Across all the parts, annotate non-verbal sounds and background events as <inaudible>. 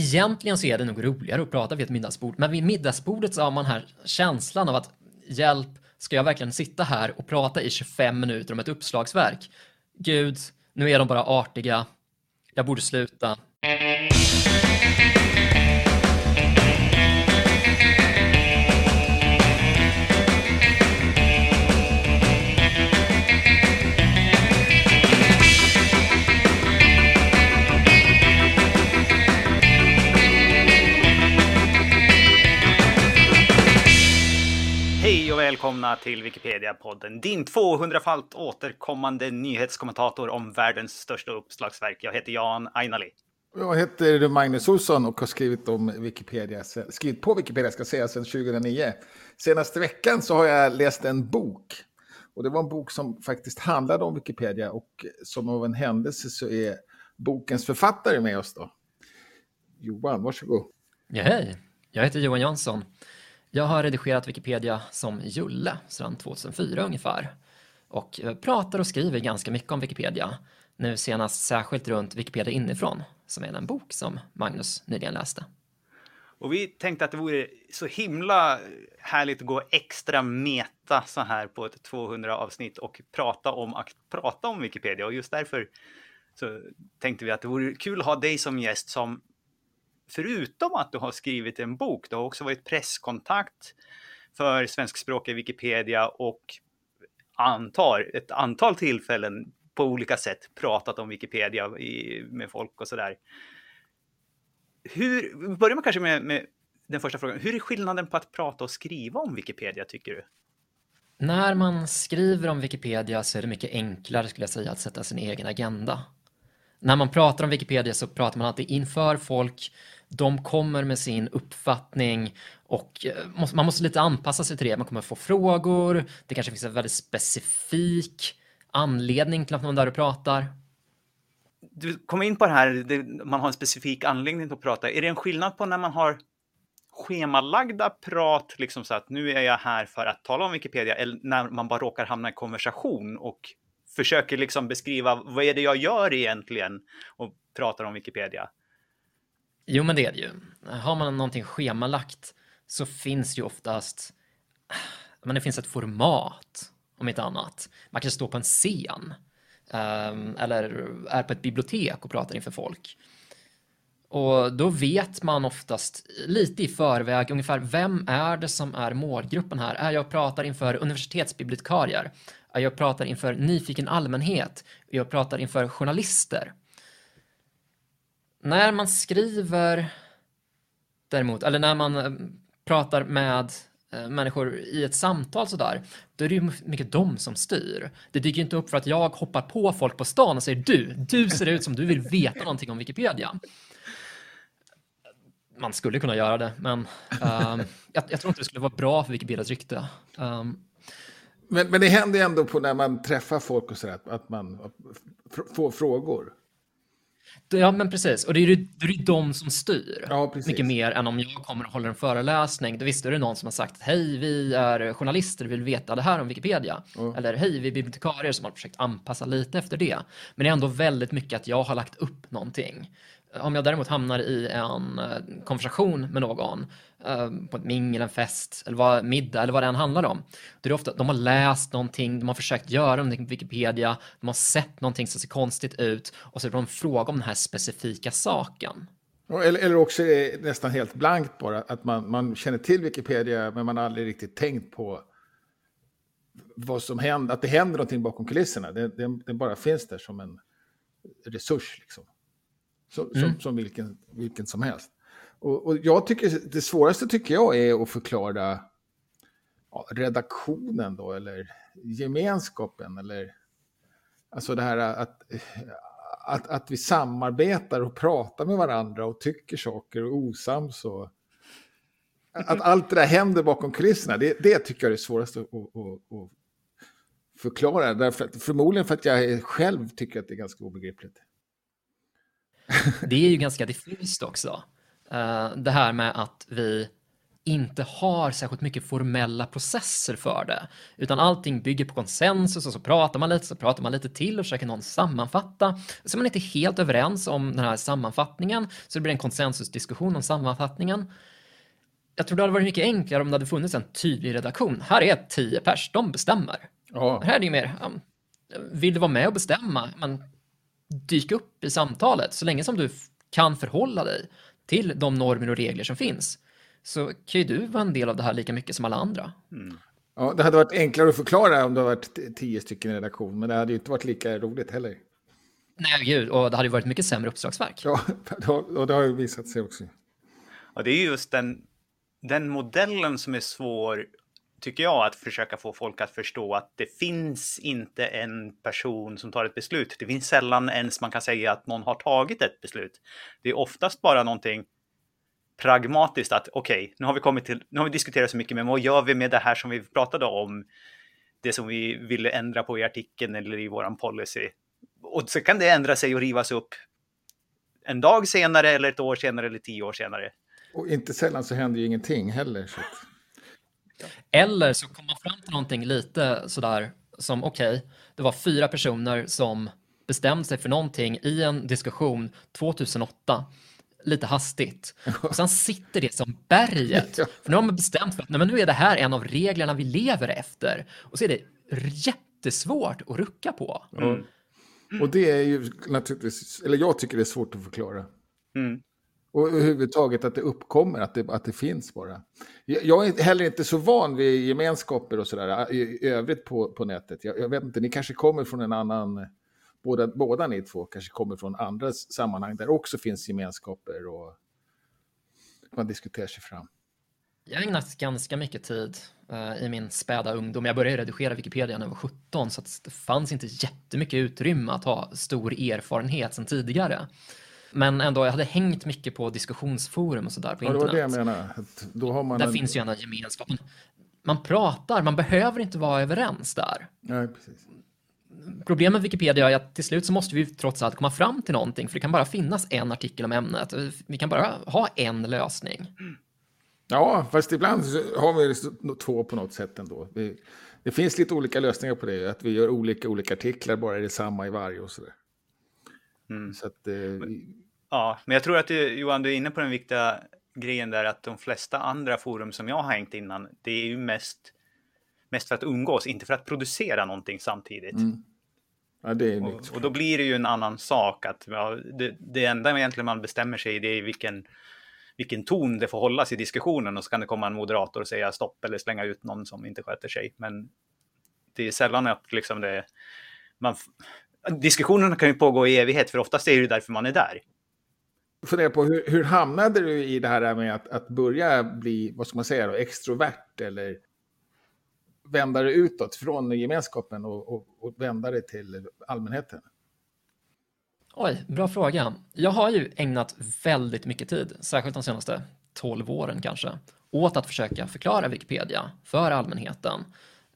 egentligen så är det nog roligare att prata vid ett middagsbord, men vid middagsbordet så har man här känslan av att hjälp, ska jag verkligen sitta här och prata i 25 minuter om ett uppslagsverk? Gud, nu är de bara artiga. Jag borde sluta. Välkomna till Wikipedia-podden, din 200-falt återkommande nyhetskommentator om världens största uppslagsverk. Jag heter Jan Ainali. Jag heter Magnus Olsson och har skrivit, om Wikipedia, skrivit på Wikipedia ska säga, sedan 2009. Senaste veckan så har jag läst en bok. Och det var en bok som faktiskt handlade om Wikipedia och som av en händelse så är bokens författare med oss då. Johan, varsågod. Ja, hej, jag heter Johan Jansson. Jag har redigerat Wikipedia som Julle sedan 2004 ungefär och eh, pratar och skriver ganska mycket om Wikipedia. Nu senast särskilt runt Wikipedia inifrån, som är den bok som Magnus nyligen läste. Och vi tänkte att det vore så himla härligt att gå extra meta så här på ett 200 avsnitt och prata om att prata om Wikipedia. Och just därför så tänkte vi att det vore kul att ha dig som gäst som förutom att du har skrivit en bok, du har också varit presskontakt för svenskspråkiga Wikipedia och antar ett antal tillfällen på olika sätt pratat om Wikipedia i, med folk och sådär. Hur, vi börjar man kanske med, med den första frågan. Hur är skillnaden på att prata och skriva om Wikipedia tycker du? När man skriver om Wikipedia så är det mycket enklare skulle jag säga att sätta sin egen agenda. När man pratar om Wikipedia så pratar man alltid inför folk de kommer med sin uppfattning och eh, man måste lite anpassa sig till det. Man kommer få frågor, det kanske finns en väldigt specifik anledning till att man är där och pratar. Du kom in på det här, man har en specifik anledning till att prata. Är det en skillnad på när man har schemalagda prat, liksom så att nu är jag här för att tala om Wikipedia, eller när man bara råkar hamna i konversation och försöker liksom beskriva vad är det jag gör egentligen och pratar om Wikipedia? Jo, men det är det ju. Har man någonting schemalagt så finns ju oftast, men det finns ett format om inte annat. Man kan stå på en scen ehm, eller är på ett bibliotek och pratar inför folk. Och då vet man oftast lite i förväg ungefär vem är det som är målgruppen här? Är jag pratar inför universitetsbibliotekarier? Jag pratar inför nyfiken allmänhet? Jag pratar inför journalister? När man skriver däremot, eller när man eh, pratar med eh, människor i ett samtal sådär, då är det ju mycket de som styr. Det dyker inte upp för att jag hoppar på folk på stan och säger du, du ser ut som du vill veta någonting om Wikipedia. Man skulle kunna göra det, men um, jag, jag, tror inte det skulle vara bra för Wikipedias rykte. Um, men, men det händer ju ändå på när man träffar folk och sådär, att man får frågor. Ja, men precis. Och det är ju det är de som styr. Ja, mycket mer än om jag kommer och håller en föreläsning. Då visst är det någon som har sagt hej, vi är journalister, vill veta det här om Wikipedia. Mm. Eller hej, vi är bibliotekarier som har försökt anpassa lite efter det. Men det är ändå väldigt mycket att jag har lagt upp någonting. Om jag däremot hamnar i en eh, konversation med någon eh, på ett mingel, en fest, eller vad, middag eller vad det än handlar om. Då är det ofta, de har läst någonting, de har försökt göra någonting på Wikipedia, de har sett någonting som ser konstigt ut och så är det en fråga om den här specifika saken. Eller, eller också är det nästan helt blankt bara, att man, man känner till Wikipedia men man har aldrig riktigt tänkt på vad som händer, att det händer någonting bakom kulisserna. Den bara finns där som en resurs. Liksom. Så, mm. som, som vilken, vilken som helst. Och, och, jag tycker, det svåraste tycker jag är att förklara ja, redaktionen då, eller gemenskapen, eller alltså det här att, att, att vi samarbetar och pratar med varandra och tycker saker och osams och att allt det där händer bakom kulisserna, det, det tycker jag är det svåraste att, att, att förklara. Därför att, förmodligen för att jag själv tycker att det är ganska obegripligt. Det är ju ganska diffust också. Uh, det här med att vi inte har särskilt mycket formella processer för det, utan allting bygger på konsensus och så pratar man lite, så pratar man lite till och försöker någon sammanfatta. Så är man inte helt överens om den här sammanfattningen, så det blir en konsensusdiskussion om sammanfattningen. Jag tror det hade varit mycket enklare om det hade funnits en tydlig redaktion. Här är tio pers, de bestämmer. Ja. Här är det ju mer, vill du vara med och bestämma, men dyk upp i samtalet så länge som du kan förhålla dig till de normer och regler som finns så kan ju du vara en del av det här lika mycket som alla andra. Mm. Ja, det hade varit enklare att förklara om det hade varit tio stycken i redaktion, men det hade ju inte varit lika roligt heller. Nej, gud, och det hade ju varit mycket sämre uppslagsverk. Ja, <laughs> och det har ju visat sig också. Ja, det är just den, den modellen som är svår, tycker jag, att försöka få folk att förstå att det finns inte en person som tar ett beslut. Det finns sällan ens man kan säga att någon har tagit ett beslut. Det är oftast bara någonting pragmatiskt att okej, okay, nu har vi kommit till, nu har vi diskuterat så mycket, men vad gör vi med det här som vi pratade om? Det som vi ville ändra på i artikeln eller i våran policy. Och så kan det ändra sig och rivas upp en dag senare eller ett år senare eller tio år senare. Och inte sällan så händer ju ingenting heller. Så. Eller så kommer man fram till någonting lite sådär som okej, okay, det var fyra personer som bestämde sig för någonting i en diskussion 2008 lite hastigt. Och sen sitter det som berget. <laughs> För nu har man bestämt för att nej, men nu är det här en av reglerna vi lever efter. Och så är det jättesvårt att rucka på. Mm. Och det är ju naturligtvis, eller jag tycker det är svårt att förklara. Mm. Och överhuvudtaget att det uppkommer, att det, att det finns bara. Jag är heller inte så van vid gemenskaper och sådär i övrigt på, på nätet. Jag, jag vet inte, ni kanske kommer från en annan båda, båda ni två kanske kommer från andra sammanhang där också finns gemenskaper och man diskuterar sig fram. Jag har ägnat ganska mycket tid uh, i min späda ungdom. Jag började redigera Wikipedia när jag var 17 så det fanns inte jättemycket utrymme att ha stor erfarenhet sedan tidigare. Men ändå, jag hade hängt mycket på diskussionsforum och sådär på ja, internet. Det var det jag menar. Där en... finns ju en gemenskap. Man pratar, man behöver inte vara överens där. Nej, precis problemet med Wikipedia är att till slut så måste vi trots allt komma fram till någonting, för det kan bara finnas en artikel om ämnet. Vi kan bara ha en lösning. Ja, fast ibland har vi två på något sätt ändå. det finns lite olika lösningar på det, att vi gör olika olika artiklar, bara är det samma i varje och sådär. Mm. Så att, eh, ja, men jag tror att du, Johan, du är inne på den viktiga grejen där att de flesta andra forum som jag har hängt innan, det är ju mest mest för att umgås, inte för att producera någonting samtidigt. Mm. Ja, och, och, då blir det ju en annan sak. att ja, det, det enda egentligen man bestämmer sig i det är vilken, vilken ton det får hållas i diskussionen och så kan det komma en moderator och säga stopp eller slänga ut någon som inte sköter sig. Men det är sällan att liksom det... Man, diskussionerna kan ju pågå i evighet, för oftast är det därför man är där. Fundera på hur, hur hamnade du i det här med att, att börja bli, vad ska man säga, då, extrovert eller vända det utåt från gemenskapen och, och, och vända det till allmänheten? Oj, bra fråga. Jag har ju ägnat väldigt mycket tid, särskilt de senaste 12 åren kanske, åt att försöka förklara Wikipedia för allmänheten.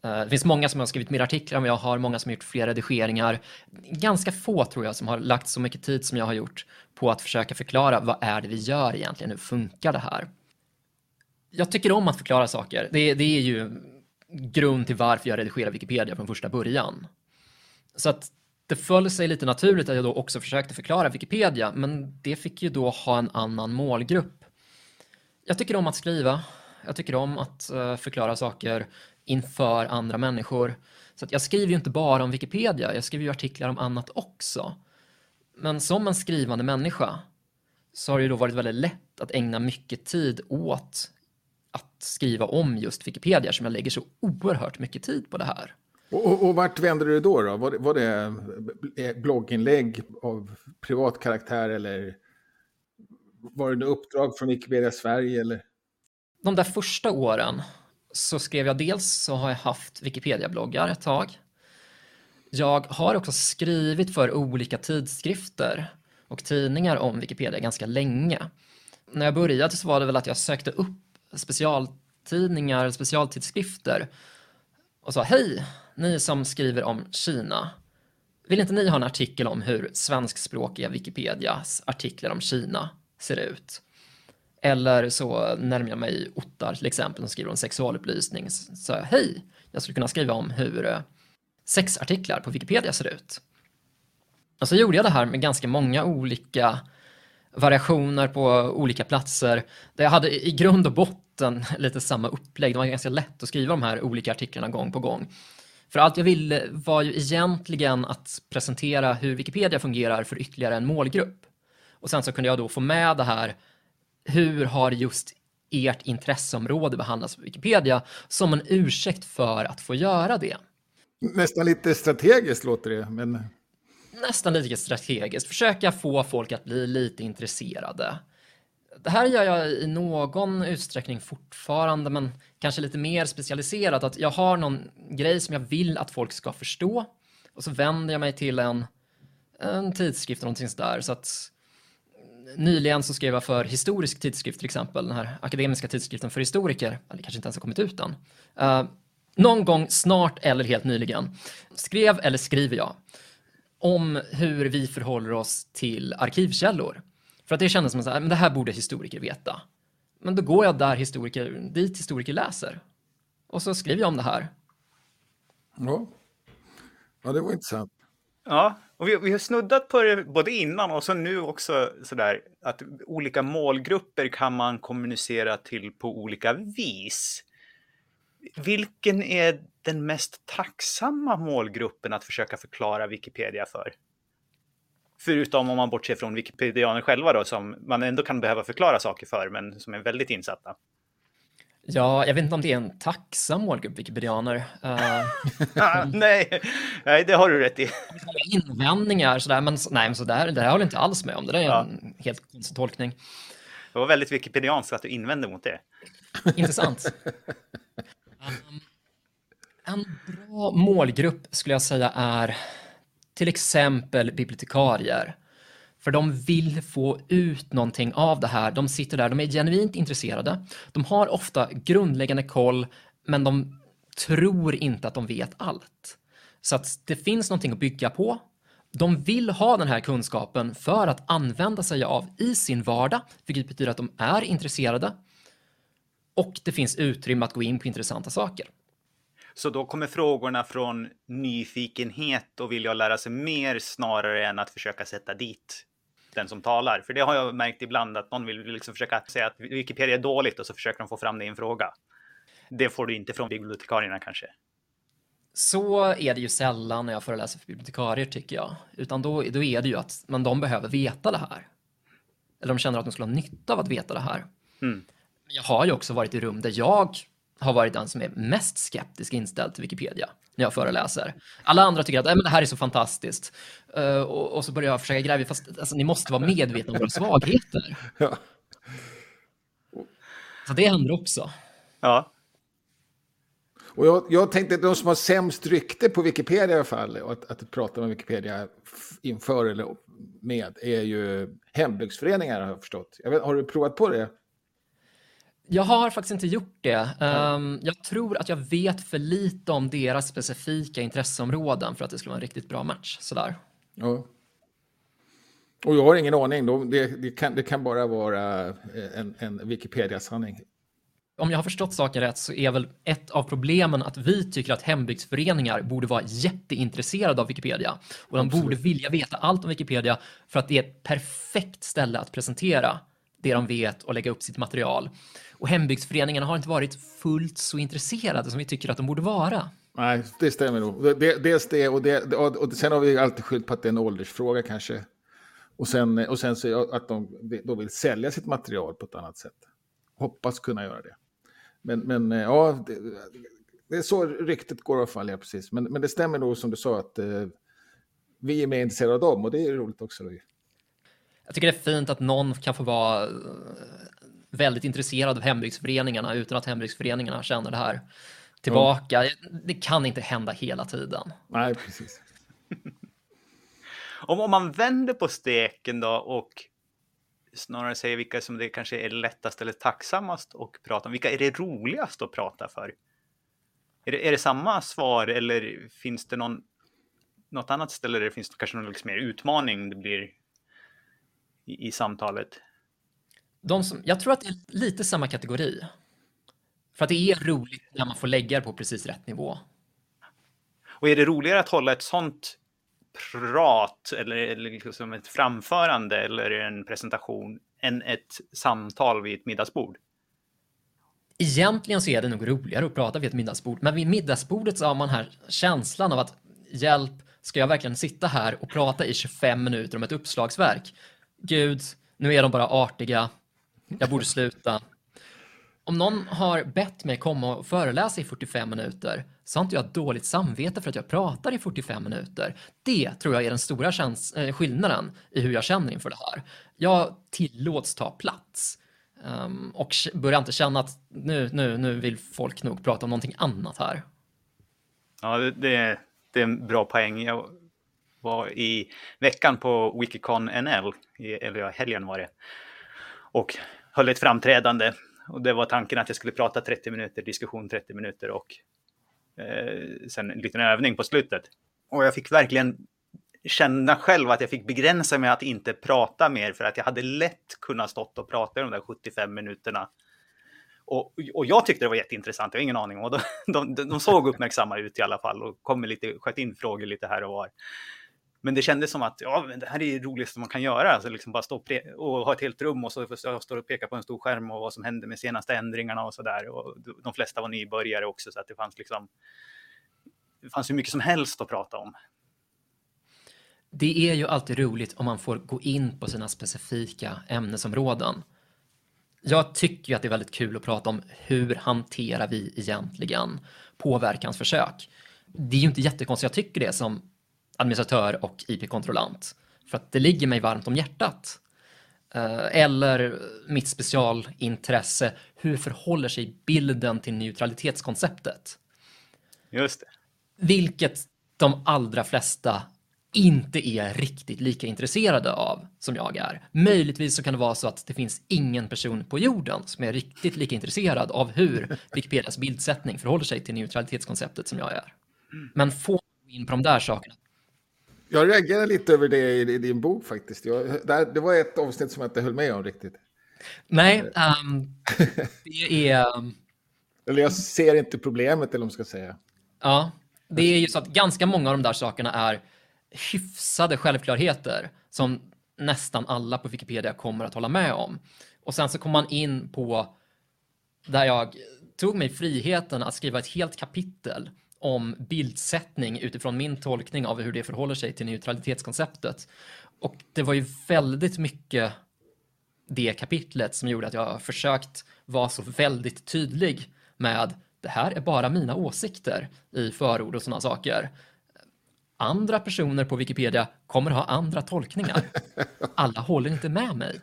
Eh, det finns många som har skrivit mer artiklar än jag har, många som har gjort fler redigeringar. Ganska få tror jag som har lagt så mycket tid som jag har gjort på att försöka förklara vad är det vi gör egentligen, hur funkar det här? Jag tycker om att förklara saker. Det, det är ju grund till varför jag redigerar Wikipedia från första början. Så att det föll sig lite naturligt att jag då också försökte förklara Wikipedia, men det fick ju då ha en annan målgrupp. Jag tycker om att skriva. Jag tycker om att eh, förklara saker inför andra människor. Så att jag skriver ju inte bara om Wikipedia, jag skriver ju artiklar om annat också. Men som en skrivande människa så har det ju då varit väldigt lätt att ägna mycket tid åt att skriva om just Wikipedia som jag lägger så oerhört mycket tid på det här. Och, och, och vart vänder du då? då? Var, det, var det eh, blogginlägg av privat karaktär eller var det uppdrag från Wikipedia Sverige? Eller? De där första åren så skrev jag dels så har jag haft Wikipedia-bloggar ett tag. Jag har också skrivit för olika tidskrifter och tidningar om Wikipedia ganska länge. När jag började så var det väl att jag sökte upp specialtidningar, specialtidskrifter och sa hej, ni som skriver om Kina. Vill inte ni ha en artikel om hur svenskspråkiga Wikipedias artiklar om Kina ser ut? Eller så närmar jag mig Ottar till exempel som skriver om sexualupplysning. Så sa jag, hej, jag skulle kunna skriva om hur eh, sexartiklar på Wikipedia ser ut. Och så gjorde jag det här med ganska många olika variationer på olika platser. Där jag hade i grund och botten <laughs> lite samma upplägg. Det var ganska lätt att skriva de här olika artiklarna gång på gång. För allt jag ville var ju egentligen att presentera hur Wikipedia fungerar för ytterligare en målgrupp. Och sen så kunde jag då få med det här, hur har just ert intresseområde behandlats på Wikipedia som en ursäkt för att få göra det. Nästan lite strategiskt låter det, men... Nästan lite strategiskt, försöka få folk att bli lite intresserade. Det här gör jag i någon utsträckning fortfarande, men kanske lite mer specialiserat. Att jag har någon grej som jag vill att folk ska förstå och så vänder jag mig till en, en tidskrift eller någonting sådär. Så att nyligen så skrev jag för historisk tidskrift till exempel, den här akademiska tidskriften för historiker, eller kanske inte ens har kommit ut än. Uh, någon gång snart eller helt nyligen skrev eller skriver jag om hur vi förhåller oss till arkivkällor. För att det kändes som att äh, men det här borde historiker veta. Men då går jag där historiker, dit historiker läser. Och så skriver jag om det här. Ja, ja det var intressant. Ja, och vi, vi har snuddat på det både innan och så nu också sådär att olika målgrupper kan man kommunicera till på olika vis. Vilken är den mest tacksamma målgruppen att försöka förklara Wikipedia för? Förutom om man bortser från Wikipedianer själva då, som man ändå kan behöva förklara saker för, men som är väldigt insatta. Ja, jag vet inte om det är en tacksam målgrupp, Wikipedianer. Uh, <laughs> <laughs> nej. nej, det har du rätt i. Invändningar, sådär, men, nej, men sådär, det här håller jag inte alls med om. Det där är ja. en helt konstig tolkning. Det var väldigt wikipedianskt att du invände mot det. <laughs> Intressant. um, en bra målgrupp skulle jag säga är till exempel bibliotekarier. För de vill få ut någonting av det här. De sitter där, de är genuint intresserade. De har ofta grundläggande koll, men de tror inte att de vet allt. Så att det finns någonting att bygga på. De vill ha den här kunskapen för att använda sig av i sin vardag, vilket betyder att de är intresserade. Och det finns utrymme att gå in på intressanta saker. Så då kommer frågorna från nyfikenhet och vilja lära sig mer snarare än att försöka sätta dit den som talar. För det har jag märkt ibland att någon vill liksom försöka säga att Wikipedia är dåligt och så försöker de få fram det i en fråga. Det får du inte från bibliotekarierna kanske. Så är det ju sällan när jag föreläser för bibliotekarier tycker jag. Utan då, då är det ju att men de behöver veta det här. Eller de känner att de skulle ha nytta av att veta det här. Mm. Jag har ju också varit i rum där jag har varit den som är mest skeptisk inställd till Wikipedia när jag föreläser. Alla andra tycker att äh, men det här är så fantastiskt. Uh, och, och, så börjar jag försöka gräva fast alltså, ni måste vara medvetna om våra svagheter. <laughs> Ja. Så det händer också. Ja. Och jag, jag tänkte att de som har sämst rykte på Wikipedia i alla fall, och att, att prata med Wikipedia inför eller med, är ju hembygdsföreningar har jag förstått. Jag vet, har du provat på det? Jag har faktiskt inte gjort det. Um, jag tror att jag vet för lite om deras specifika intresseområden för att det skulle vara en riktigt bra match. Sådär. Ja. Och jag har ingen aning. Det, det, kan, det kan bara vara eh, en, en Wikipedia-sanning. Om jag har förstått saken rätt så är väl ett av problemen att vi tycker att hembygdsföreningar borde vara jätteintresserade av Wikipedia. Och de Absolut. borde vilja veta allt om Wikipedia för att det är ett perfekt ställe att presentera det de vet och lägga upp sitt material. Och hembygdsföreningarna har inte varit fullt så intresserade som vi tycker att de borde vara. Nej, det stämmer nog. dels det och, det, och sen har vi alltid skyllt på att det är en åldersfråga kanske. Och sen, och sen så att de då vill sälja sitt material på ett annat sätt. Hoppas kunna göra det. Men, men eh, ja, det, det är så ryktet går i alla fall, ja, precis. Men, men det stämmer nog som du sa att eh, vi är mer intresserade av dem och det är roligt också. Jag tycker det är fint att någon kan få vara väldigt intresserad av hembygdsföreningarna utan att hembygdsföreningarna känner det här tillbaka. Mm. Det kan inte hända hela tiden. Nej, precis. om, om man vänder på steken då och snarare säger vilka som det kanske är lättast eller tacksammast att prata om. Vilka är det roligast att prata för? Är det, är det samma svar eller finns det någon, något annat ställe där det finns kanske någon liksom mer utmaning det blir i, i samtalet? De som, jag tror att det är lite samma kategori. För att det är roligt när man får lägga det på precis rätt nivå. Och är det roligare att hålla ett sånt prat eller, eller liksom ett framförande eller en presentation än ett samtal vid ett middagsbord? Egentligen så är det nog roligare att prata vid ett middagsbord, men vid middagsbordet så har man här känslan av att hjälp, ska jag verkligen sitta här och prata i 25 minuter om ett uppslagsverk? Gud, nu är de bara artiga. Jag borde sluta. Om någon har bett mig komma och föreläsa i 45 minuter så har inte jag dåligt samvete för att jag pratar i 45 minuter. Det tror jag är den stora äh, skillnaden i hur jag känner inför det här. Jag tillåts ta plats um, och börjar inte känna att nu, nu, nu vill folk nog prata om någonting annat här. Ja, det, det är en bra poäng. Jag var i veckan på Wikicon NL, eller ja, helgen var det, och höll ett framträdande. Och det var tanken att jag skulle prata 30 minuter, diskussion 30 minuter och eh, sen en liten övning på slutet. Och jag fick verkligen känna själv att jag fick begränsa mig att inte prata mer för att jag hade lätt kunnat stått och prata i de där 75 minuterna. Och, och jag tyckte det var jätteintressant, jag har ingen aning. Och de, de, de såg uppmärksamma ut i alla fall och kom med lite, sköt in frågor lite här och var. Men det kändes som att ja, men det här är det roligaste man kan göra. Alltså liksom bara stå och, ha ett helt rum och så står och pekar på en stor skärm och vad som hände med senaste ändringarna och så där. Och de flesta var nybörjare också så att det fanns liksom. Det fanns hur mycket som helst att prata om. Det är ju alltid roligt om man får gå in på sina specifika ämnesområden. Jag tycker ju att det är väldigt kul att prata om hur hanterar vi egentligen påverkansförsök. Det är ju inte jättekonstigt, jag tycker det som administratör och IP-kontrollant. För att det ligger mig varmt om hjärtat. Eh, eller mitt specialintresse, hur förhåller sig bilden till neutralitetskonceptet? Just det. Vilket de allra flesta inte är riktigt lika intresserade av som jag är. Möjligtvis så kan det vara så att det finns ingen person på jorden som är riktigt lika intresserad av hur <laughs> Wikipedias bildsättning förhåller sig till neutralitetskonceptet som jag är. Men få in på de där sakerna jag reagerar lite över det i, din bok faktiskt. Jag, det var ett avsnitt som jag inte höll med om riktigt. Nej, um, det är... Um... Eller jag ser inte problemet, eller vad man ska säga. Ja, det är ju så att ganska många av de där sakerna är hyfsade självklarheter som nästan alla på Wikipedia kommer att hålla med om. Och sen så kommer man in på där jag tog mig friheten att skriva ett helt kapitel om bildsättning utifrån min tolkning av hur det förhåller sig till neutralitetskonceptet. Och det var ju väldigt mycket det kapitlet som gjorde att jag försökt vara så väldigt tydlig med det här är bara mina åsikter i förord och sådana saker. Andra personer på Wikipedia kommer ha andra tolkningar. <laughs> Alla håller inte med mig.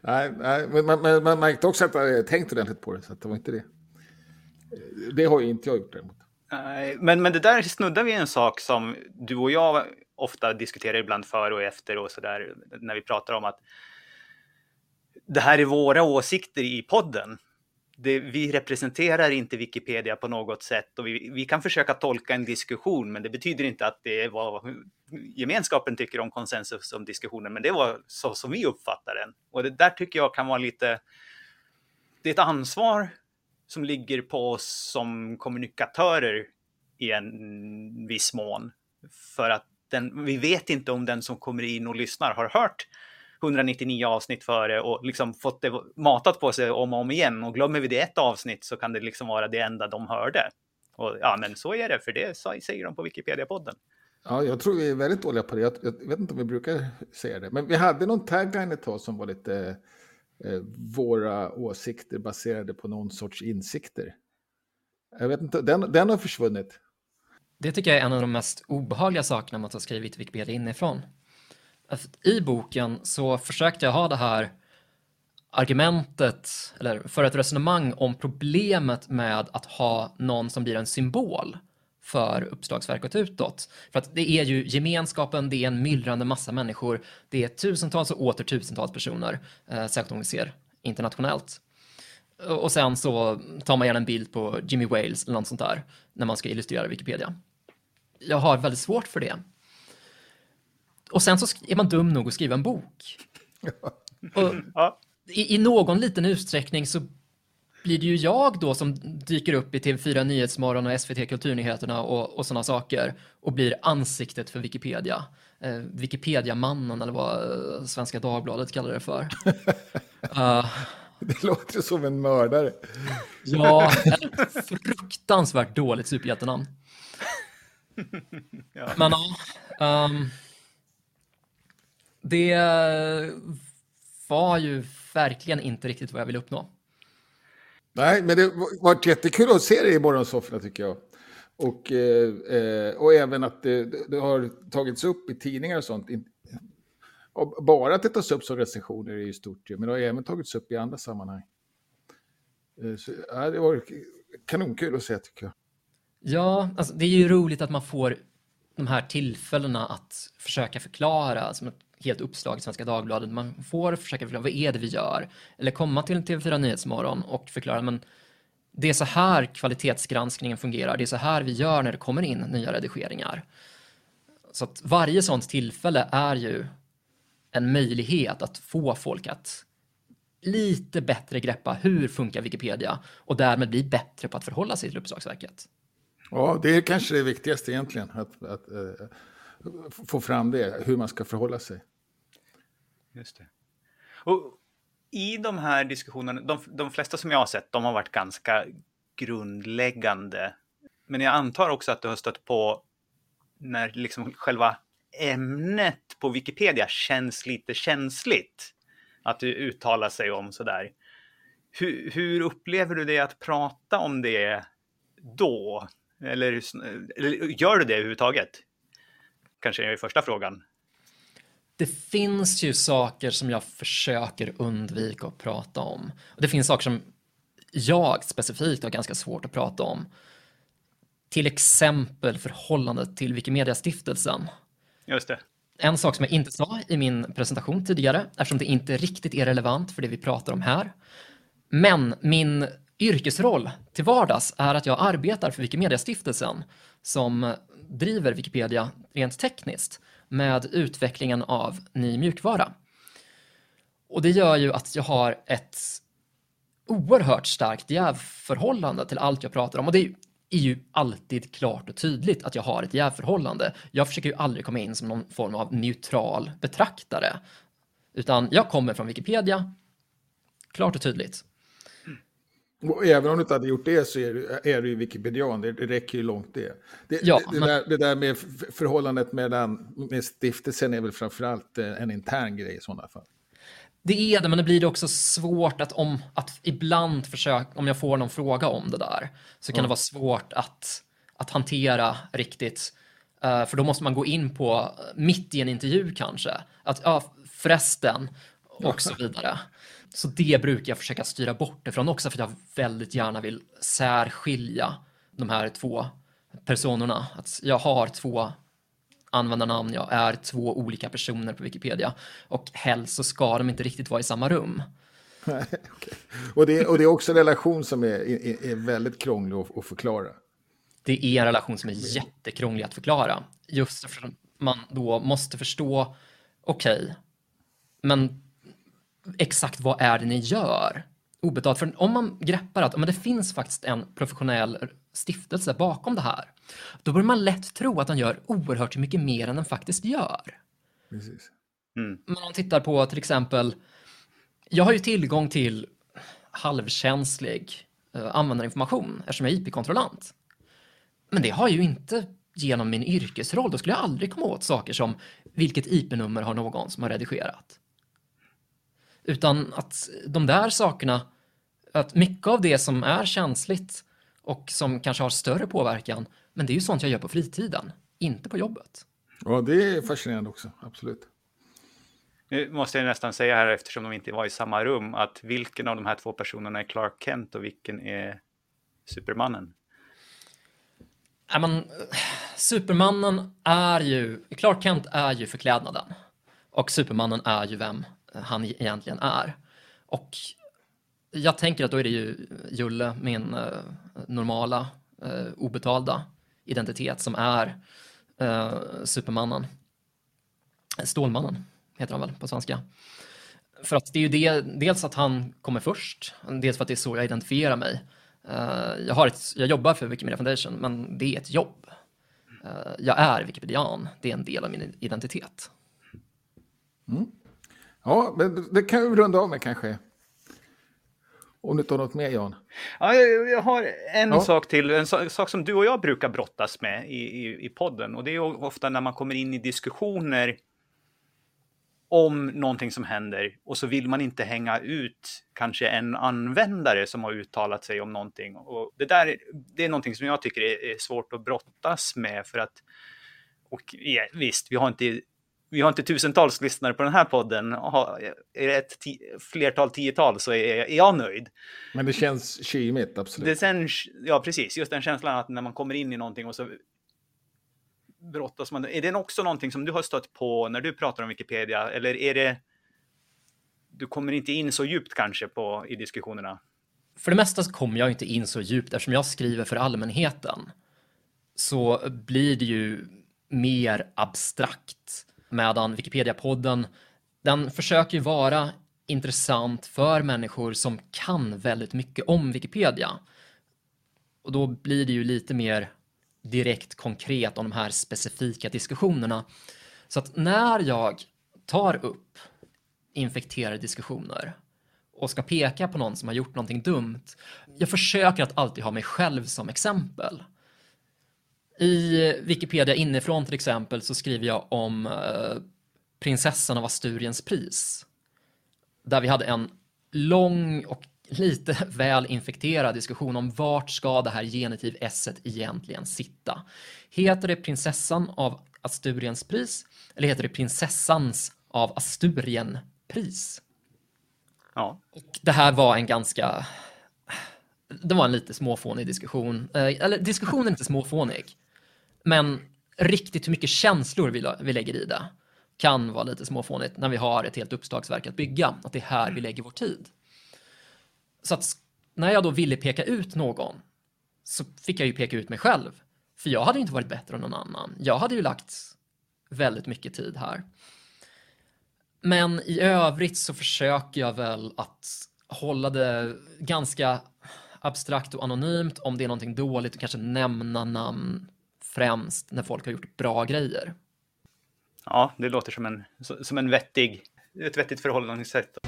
Nej, nej men man, man, man märkte också att jag tänkt ordentligt på det, så det var inte det. Det har ju inte jag gjort däremot. Men, men det där snuddar vid en sak som du och jag ofta diskuterar ibland före och efter och så där när vi pratar om att det här är våra åsikter i podden. Det, vi representerar inte Wikipedia på något sätt och vi, vi, kan försöka tolka en diskussion, men det betyder inte att det är vad gemenskapen tycker om konsensus om diskussionen, men det var så som vi uppfattar den. Och det där tycker jag kan vara lite, det är ett ansvar som ligger på oss som kommunikatörer i en viss mån. För att den, vi vet inte om den som kommer in och lyssnar har hört 199 avsnitt före och liksom fått det matat på sig om och om igen. Och glömmer vi det ett avsnitt så kan det liksom vara det enda de hörde. Och ja, men så är det, för det säger de på Wikipedia-podden. Ja, jag tror vi är väldigt dåliga på det. Jag, jag, vet inte om vi brukar säga det. Men vi hade någon tagline ett tag som var lite eh, Eh, våra åsikter baserade på någon sorts insikter. Jag vet inte, den, den har försvunnit. Det tycker jag är en av de mest obehagliga sakerna med att ha skrivit Wikipedia inifrån. I boken så försökte jag ha det här argumentet, eller för ett resonemang om problemet med att ha någon som blir en symbol för uppslagsverket utåt. För att det är ju gemenskapen, det är en myllrande massa människor, det är tusentals och åter tusentals personer, eh, särskilt om vi ser internationellt. Och sen så tar man gärna en bild på Jimmy Wales eller något sånt där när man ska illustrera Wikipedia. Jag har väldigt svårt för det. Och sen så är man dum nog att skriva en bok. <laughs> Och i, i någon liten utsträckning så blir det ju jag då som dyker upp i TV4 Nyhetsmorgon och SVT Kulturnyheterna och, och sådana saker och blir ansiktet för Wikipedia. Eh, Wikipedia-mannen eller vad eh, Svenska Dagbladet kallar det för. uh, <laughs> det låter som en mördare. ja, ett fruktansvärt dåligt superhjältenamn. <laughs> ja. Men ja, um, det var ju verkligen inte riktigt vad jag ville uppnå. Nej, men det har varit jättekul att se dig i morgonsofforna tycker jag. Och, eh, eh och även att det, det, har tagits upp i tidningar och sånt. Och bara att det tas upp som recensioner är ju stort, men det har även tagits upp i andra sammanhang. Eh, så, ja, det var kanonkul att se tycker jag. Ja, alltså, det är ju roligt att man får de här tillfällena att försöka förklara Alltså, helt uppslag i Svenska Dagbladet. Man får försöka förklara vad är det vi gör? Eller komma till en TV4 Nyhetsmorgon och förklara men det är så här kvalitetsgranskningen fungerar. Det är så här vi gör när det kommer in nya redigeringar. Så att varje sånt tillfälle är ju en möjlighet att få folk att lite bättre greppa hur funkar Wikipedia och därmed bli bättre på att förhålla sig till Uppslagsverket. Ja, det är kanske det viktigaste egentligen, att, att uh, få fram det, hur man ska förhålla sig. Just det. Och i de här diskussionerna, de, de flesta som jag har sett, de har varit ganska grundläggande. Men jag antar också att du har stött på när liksom själva ämnet på Wikipedia känns lite känsligt att du uttalar sig om sådär. Hur, hur upplever du det att prata om det då? Eller, eller gör du det överhuvudtaget? Kanske är första frågan. Det finns ju saker som jag försöker undvika att prata om. det finns saker som jag specifikt har ganska svårt att prata om. Till exempel förhållandet till Wikimedia-stiftelsen. Just det. En sak som jag inte sa i min presentation tidigare, eftersom det inte riktigt är relevant för det vi pratar om här. Men min yrkesroll till vardags är att jag arbetar för Wikimedia-stiftelsen som driver Wikipedia rent tekniskt med utvecklingen av ny mjukvara. Och det gör ju att jag har ett oerhört starkt jävförhållande till allt jag pratar om. Och det är ju alltid klart och tydligt att jag har ett jävförhållande. Jag försöker ju aldrig komma in som någon form av neutral betraktare. Utan jag kommer från Wikipedia, klart och tydligt. Och även om du inte hade gjort det så är du, är du ju Wikipedian, det, det räcker ju långt det. Det, ja, det, det, men... där, det där med förhållandet mellan, med stiftelsen är väl framförallt en intern grej i sådana fall. Det är det, men det blir det också svårt att om att ibland försöka, om jag får någon fråga om det där, så kan mm. det vara svårt att, att hantera riktigt. Uh, för då måste man gå in på mitt i en intervju kanske, att ja, förresten, och så <laughs> vidare. Så det brukar jag försöka styra bort ifrån också för att jag väldigt gärna vill särskilja de här två personerna. Att jag har två användarnamn, jag är två olika personer på Wikipedia och helst så ska de inte riktigt vara i samma rum. <laughs> okay. och, det, och det är också en relation som är, är, är väldigt krånglig att, att, förklara. Det är en relation som är jättekrånglig att förklara. Just för att man då måste förstå, okej, okay, men exakt vad är det ni gör? Obetalt. För om man greppar att men det finns faktiskt en professionell stiftelse bakom det här, då börjar man lätt tro att den gör oerhört mycket mer än den faktiskt gör. Precis. Mm. Men om man tittar på till exempel, jag har ju tillgång till halvkänslig uh, användarinformation eftersom jag är IP-kontrollant. Men det har jag ju inte genom min yrkesroll. Då skulle jag aldrig komma åt saker som vilket IP-nummer har någon som har redigerat. Utan att de där sakerna, att mycket av det som är känsligt och som kanske har större påverkan, men det är ju sånt jag gör på fritiden, inte på jobbet. Ja, det är fascinerande också, absolut. Nu måste jag nästan säga här, eftersom de inte var i samma rum, att vilken av de här två personerna är Clark Kent och vilken är Supermannen? Ja, men, Supermannen är ju, Clark Kent är ju förklädnaden och Supermannen är ju vem han egentligen är. Och jag tänker att då är det ju Julle, min eh, normala, eh, obetalda identitet som är eh, Supermannen. Stålmannen heter han väl på svenska. För att det är ju det, dels att han kommer först, dels för att det är så jag identifierar mig. Eh, jag, har ett, jag jobbar för Wikimedia Foundation, men det är ett jobb. Eh, jag är wikipedian, det är en del av min identitet. Mm. Ja, men det kan vi runda av med kanske. Om du har något mer, Jan? Ja, jag har en ja. sak till, en sak som du och jag brukar brottas med i, i, i podden. Och det är ofta när man kommer in i diskussioner om någonting som händer och så vill man inte hänga ut kanske en användare som har uttalat sig om någonting. Och det där det är någonting som jag tycker är, är svårt att brottas med för att och ja, visst, vi har inte vi har inte tusentals lyssnare på den här podden. Är det ett flertal tiotal så är, är jag nöjd. Men det känns kymigt, absolut. Det sen, ja, precis. Just den känslan att när man kommer in i någonting och så brottas man. Är det också någonting som du har stött på när du pratar om Wikipedia? Eller är det... Du kommer inte in så djupt kanske på, i diskussionerna? För det mesta så kommer jag inte in så djupt eftersom jag skriver för allmänheten. Så blir det ju mer abstrakt. Medan Wikipedia-podden, den försöker ju vara intressant för människor som kan väldigt mycket om Wikipedia. Och då blir det ju lite mer direkt konkret om de här specifika diskussionerna. Så att när jag tar upp infekterade diskussioner och ska peka på någon som har gjort någonting dumt, jag försöker att alltid ha mig själv som exempel. I Wikipedia inifrån till exempel så skriver jag om eh, prinsessan av Asturiens pris. Där vi hade en lång och lite <laughs> väl infekterad diskussion om vart ska det här genitiv s egentligen sitta? Heter det prinsessan av Asturiens pris eller heter det prinsessans av Asturien pris? Ja. Och det här var en ganska det var en lite småfånig diskussion. Eh, eller diskussionen är inte småfånig. Men riktigt hur mycket känslor vi, vi lägger i det kan vara lite småfånigt när vi har ett helt uppslagsverk att bygga. Att det är här vi lägger vår tid. Så att när jag då ville peka ut någon så fick jag ju peka ut mig själv. För jag hade inte varit bättre än någon annan. Jag hade ju lagt väldigt mycket tid här. Men i övrigt så försöker jag väl att hålla det ganska abstrakt och anonymt. Om det är någonting dåligt och kanske nämna namn främst när folk har gjort bra grejer. Ja, det låter som en, som en vettig, ett vettigt förhållningssätt.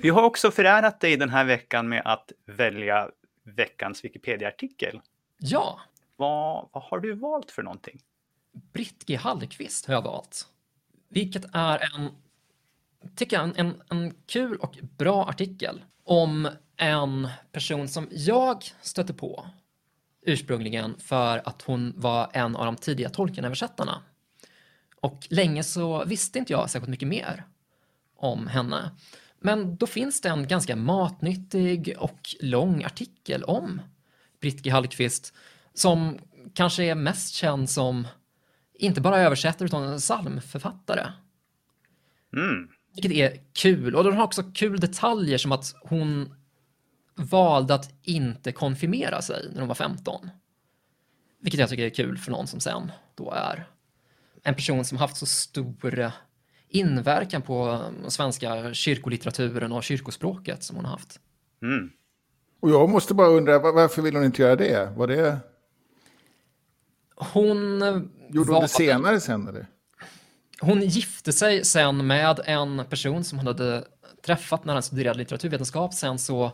Vi har också förärat dig den här veckan med att välja veckans Wikipedia-artikel. Ja. Vad, vad har du valt för någonting? Britt G. Hallqvist har jag valt. Vilket är en, tycker jag, en, en kul och bra artikel om en person som jag stötte på ursprungligen för att hon var en av de tidiga Tolkien-översättarna. Och länge så visste inte jag särskilt mycket mer om henne. Men då finns det en ganska matnyttig och lång artikel om Britt G. Hallqvist som kanske är mest känd som inte bara översättare utan en psalmförfattare. Mm. Vilket är kul. Och den har också kul detaljer som att hon valde att inte konfirmera sig när hon var 15. Vilket jag tycker är kul för någon som sen då är en person som haft så stor inverkan på svenska kyrkolitteraturen och kyrkospråket som hon har haft. Mm. Och jag måste bara undra, varför vill hon inte göra det? Var det... Hon... Gjorde hon det senare sen eller? Hon gifte sig sen med en person som hon hade träffat när han studerade litteraturvetenskap. Sen så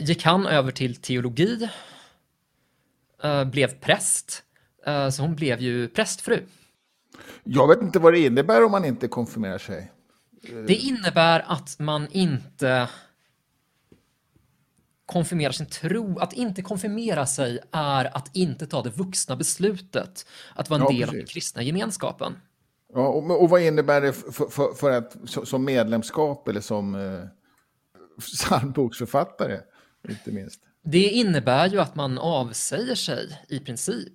gick han över till teologi, uh, blev präst. Uh, så hon blev ju prästfru. Jag vet inte vad det innebär om man inte konfirmerar sig. Det innebär att man inte konfirmerar sin tro. Att inte konfirmera sig är att inte ta det vuxna beslutet att vara en ja, del precis. av den kristna gemenskapen. Ja, och, och vad innebär det för, för, för att, som medlemskap eller som eh, <laughs> psalmboksförfattare, inte minst? Det innebär ju att man avsäger sig i princip.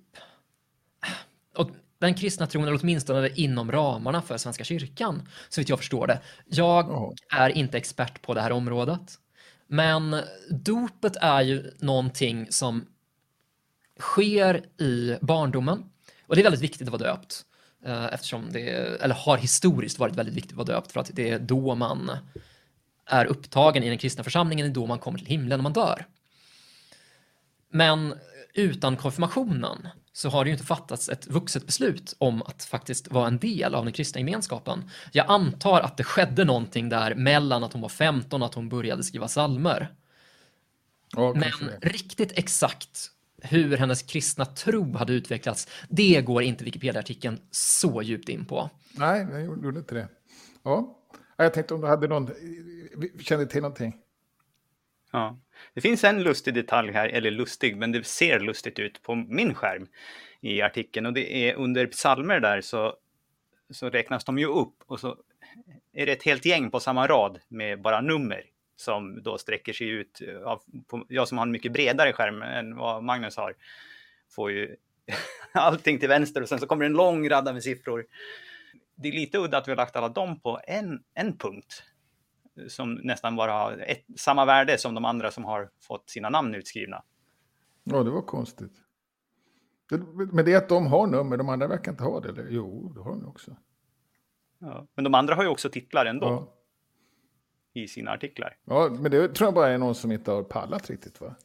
Och den kristna tron, eller åtminstone inom ramarna för Svenska kyrkan, så vitt jag förstår det. Jag är inte expert på det här området. Men dopet är ju någonting som sker i barndomen. Och det är väldigt viktigt att vara döpt. Eh, eftersom det, eller har historiskt varit väldigt viktigt att vara döpt för att det är då man är upptagen i den kristna församlingen, det är då man kommer till himlen när man dör. Men utan konfirmationen så har det ju inte fattats ett vuxet beslut om att faktiskt vara en del av den kristna gemenskapen. Jag antar att det skedde någonting där mellan att hon var 15 och att hon började skriva salmer. Ja, Men riktigt exakt hur hennes kristna tro hade utvecklats, det går inte Wikipedia-artikeln så djupt in på. Nej, jag gjorde inte det. Ja, jag tänkte om du hade någon, kände till någonting. Ja. Det finns en lustig detalj här, eller lustig, men det ser lustigt ut på min skärm i artikeln. Och det är under psalmer där så, så räknas de ju upp och så är det ett helt gäng på samma rad med bara nummer som då sträcker sig ut. Eh, av, på, jag som har en mycket bredare skärm än vad Magnus har får ju <laughs> allting till vänster och sen så kommer en lång radda med siffror. Det är lite udda att vi har lagt alla dem på en, en punkt som nästan bara har ett, samma värde som de andra som har fått sina namn utskrivna. Ja, det var konstigt. Men det är att de har nummer, de andra verkar inte ha det. Eller? Jo, det har de också. Ja, men de andra har ju också titlar ändå. Ja. I sina artiklar. Ja, men det tror jag bara är någon som inte har pallat riktigt va?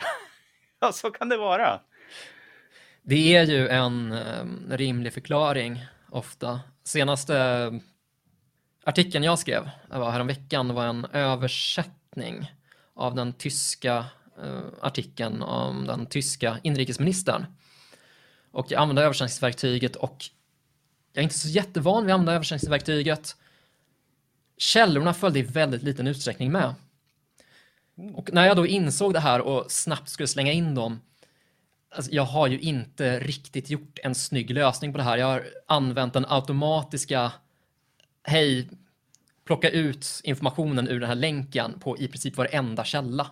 <laughs> ja, så kan det vara. Det är ju en um, rimlig förklaring ofta. Senaste Artikeln jag skrev var häromveckan var en översättning av den tyska uh, artikeln om den tyska inrikesministern. Och jag använde översättningsverktyget och jag är inte så jättevan vid att använda översättningsverktyget. Källorna följde i väldigt liten utsträckning med. Och när jag då insåg det här och snabbt skulle slänga in dem Alltså, jag har ju inte riktigt gjort en snygg lösning på det här. Jag har använt den automatiska hej, plocka ut informationen ur den här länken på i princip varenda källa.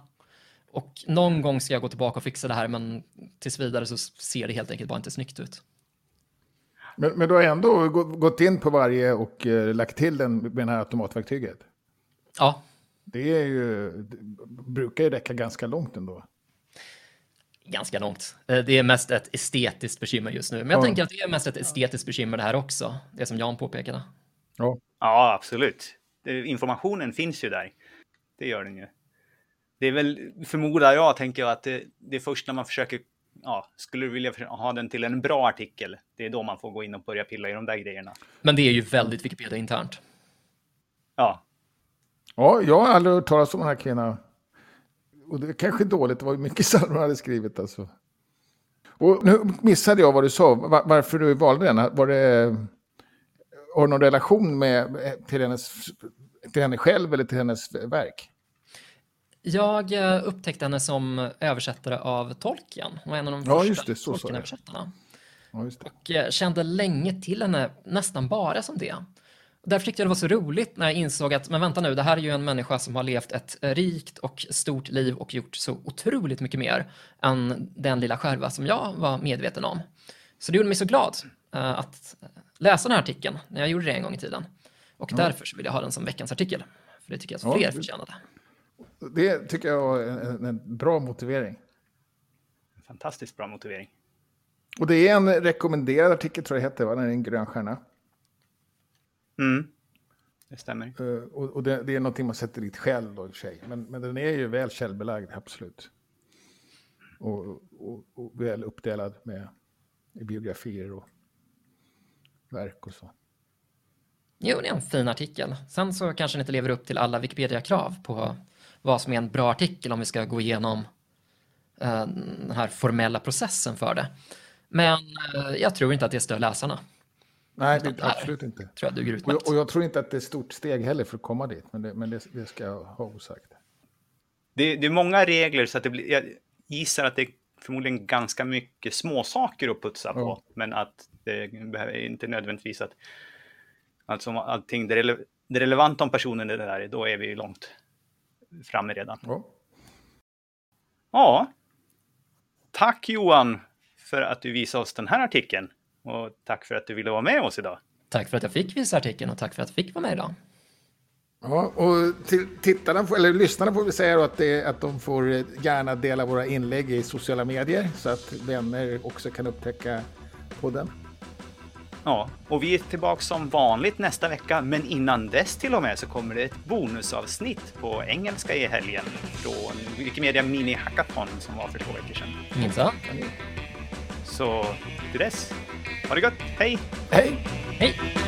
Och någon gång ska jag gå tillbaka och fixa det här, men tills vidare så ser det helt enkelt bara inte snyggt ut. Men, men du har ändå gått in på varje och eh, lagt till den med det här automatverktyget? Ja. Det är ju, det brukar ju räcka ganska långt ändå. Ganska långt. Eh, det är mest ett estetiskt bekymmer just nu. Men jag ja. tänker att det är mest ett estetiskt bekymmer det här också. Det som Jan påpekade. Ja, ja absolut. Informationen finns ju där. Det gör den ju. Det är väl, förmodar jag, tänker jag, att det, det är först när man försöker, ja, skulle du vilja ha den till en bra artikel, det är då man får gå in och börja pilla i de där grejerna. Men det är ju väldigt Wikipedia internt. Ja. Ja, jag har aldrig hört talas om den här kvinnan. Och det är kanske dåligt, det var mycket <laughs> som hon hade skrivit alltså. Och nu missade jag vad du sa, varför du valde den. Var det har någon relation med, till, hennes, till henne själv eller till hennes verk? Jag eh, upptäckte henne som översättare av Tolkien. Hon var en av de ja, första Tolkien-översättarna. Ja, och eh, kände länge till henne nästan bara som det. Därför tyckte jag det var så roligt när jag insåg att, men vänta nu, det här är ju en människa som har levt ett rikt och stort liv och gjort så otroligt mycket mer än den lilla skärva som jag var medveten om. Så det gjorde mig så glad uh, att läsa den här artikeln när jag gjorde det en gång i tiden. Och ja. därför så vill jag ha den som veckans artikel. För det tycker jag att fler ja, förtjänade. Det tycker jag är en, en bra motivering. Fantastiskt bra motivering. Och det är en rekommenderad artikel tror jag heter, va? Den är en grön stjärna. Mm, det stämmer. Uh, och, och det, det, är någonting man sätter dit själv då i och för sig. Men, men den är ju väl källbelagd, absolut. Och, och, och väl uppdelad med biografier och verk och så. Jo, det är en fin artikel. Sen så kanske den inte lever upp till alla Wikipedia-krav på vad som är en bra artikel om vi ska gå igenom uh, den här formella processen för det. Men uh, jag tror inte att det stör läsarna. Nej, det, absolut inte. Tror jag duger och, och jag tror inte att det är ett stort steg heller för att komma dit, men det, men det, det ska jag ha osagt. Det, det, är många regler, så att det blir, jag gissar att det är förmodligen ganska mycket småsaker att putsa på, men att det behöver inte nödvändigtvis att alltså allting, det, rele, det relevanta om personen är det där, då är vi långt framme redan. Ja. ja. Tack Johan för att du visade oss den här artikeln och tack för att du ville vara med oss idag. Tack för att jag fick visa artikeln och tack för att jag fick vara med idag. Ja, och till tittarna, eller lyssnarna får vi säga att, det, att de får gärna dela våra inlägg i sociala medier så att vänner också kan upptäcka podden. Ja, och vi är tillbaka som vanligt nästa vecka, men innan dess till och med så kommer det ett bonusavsnitt på engelska i helgen från Wikimedia Mini Hackathon som var för två veckor sedan. Minsann. Så till dess, ha det gott, hej! Hej! Hej!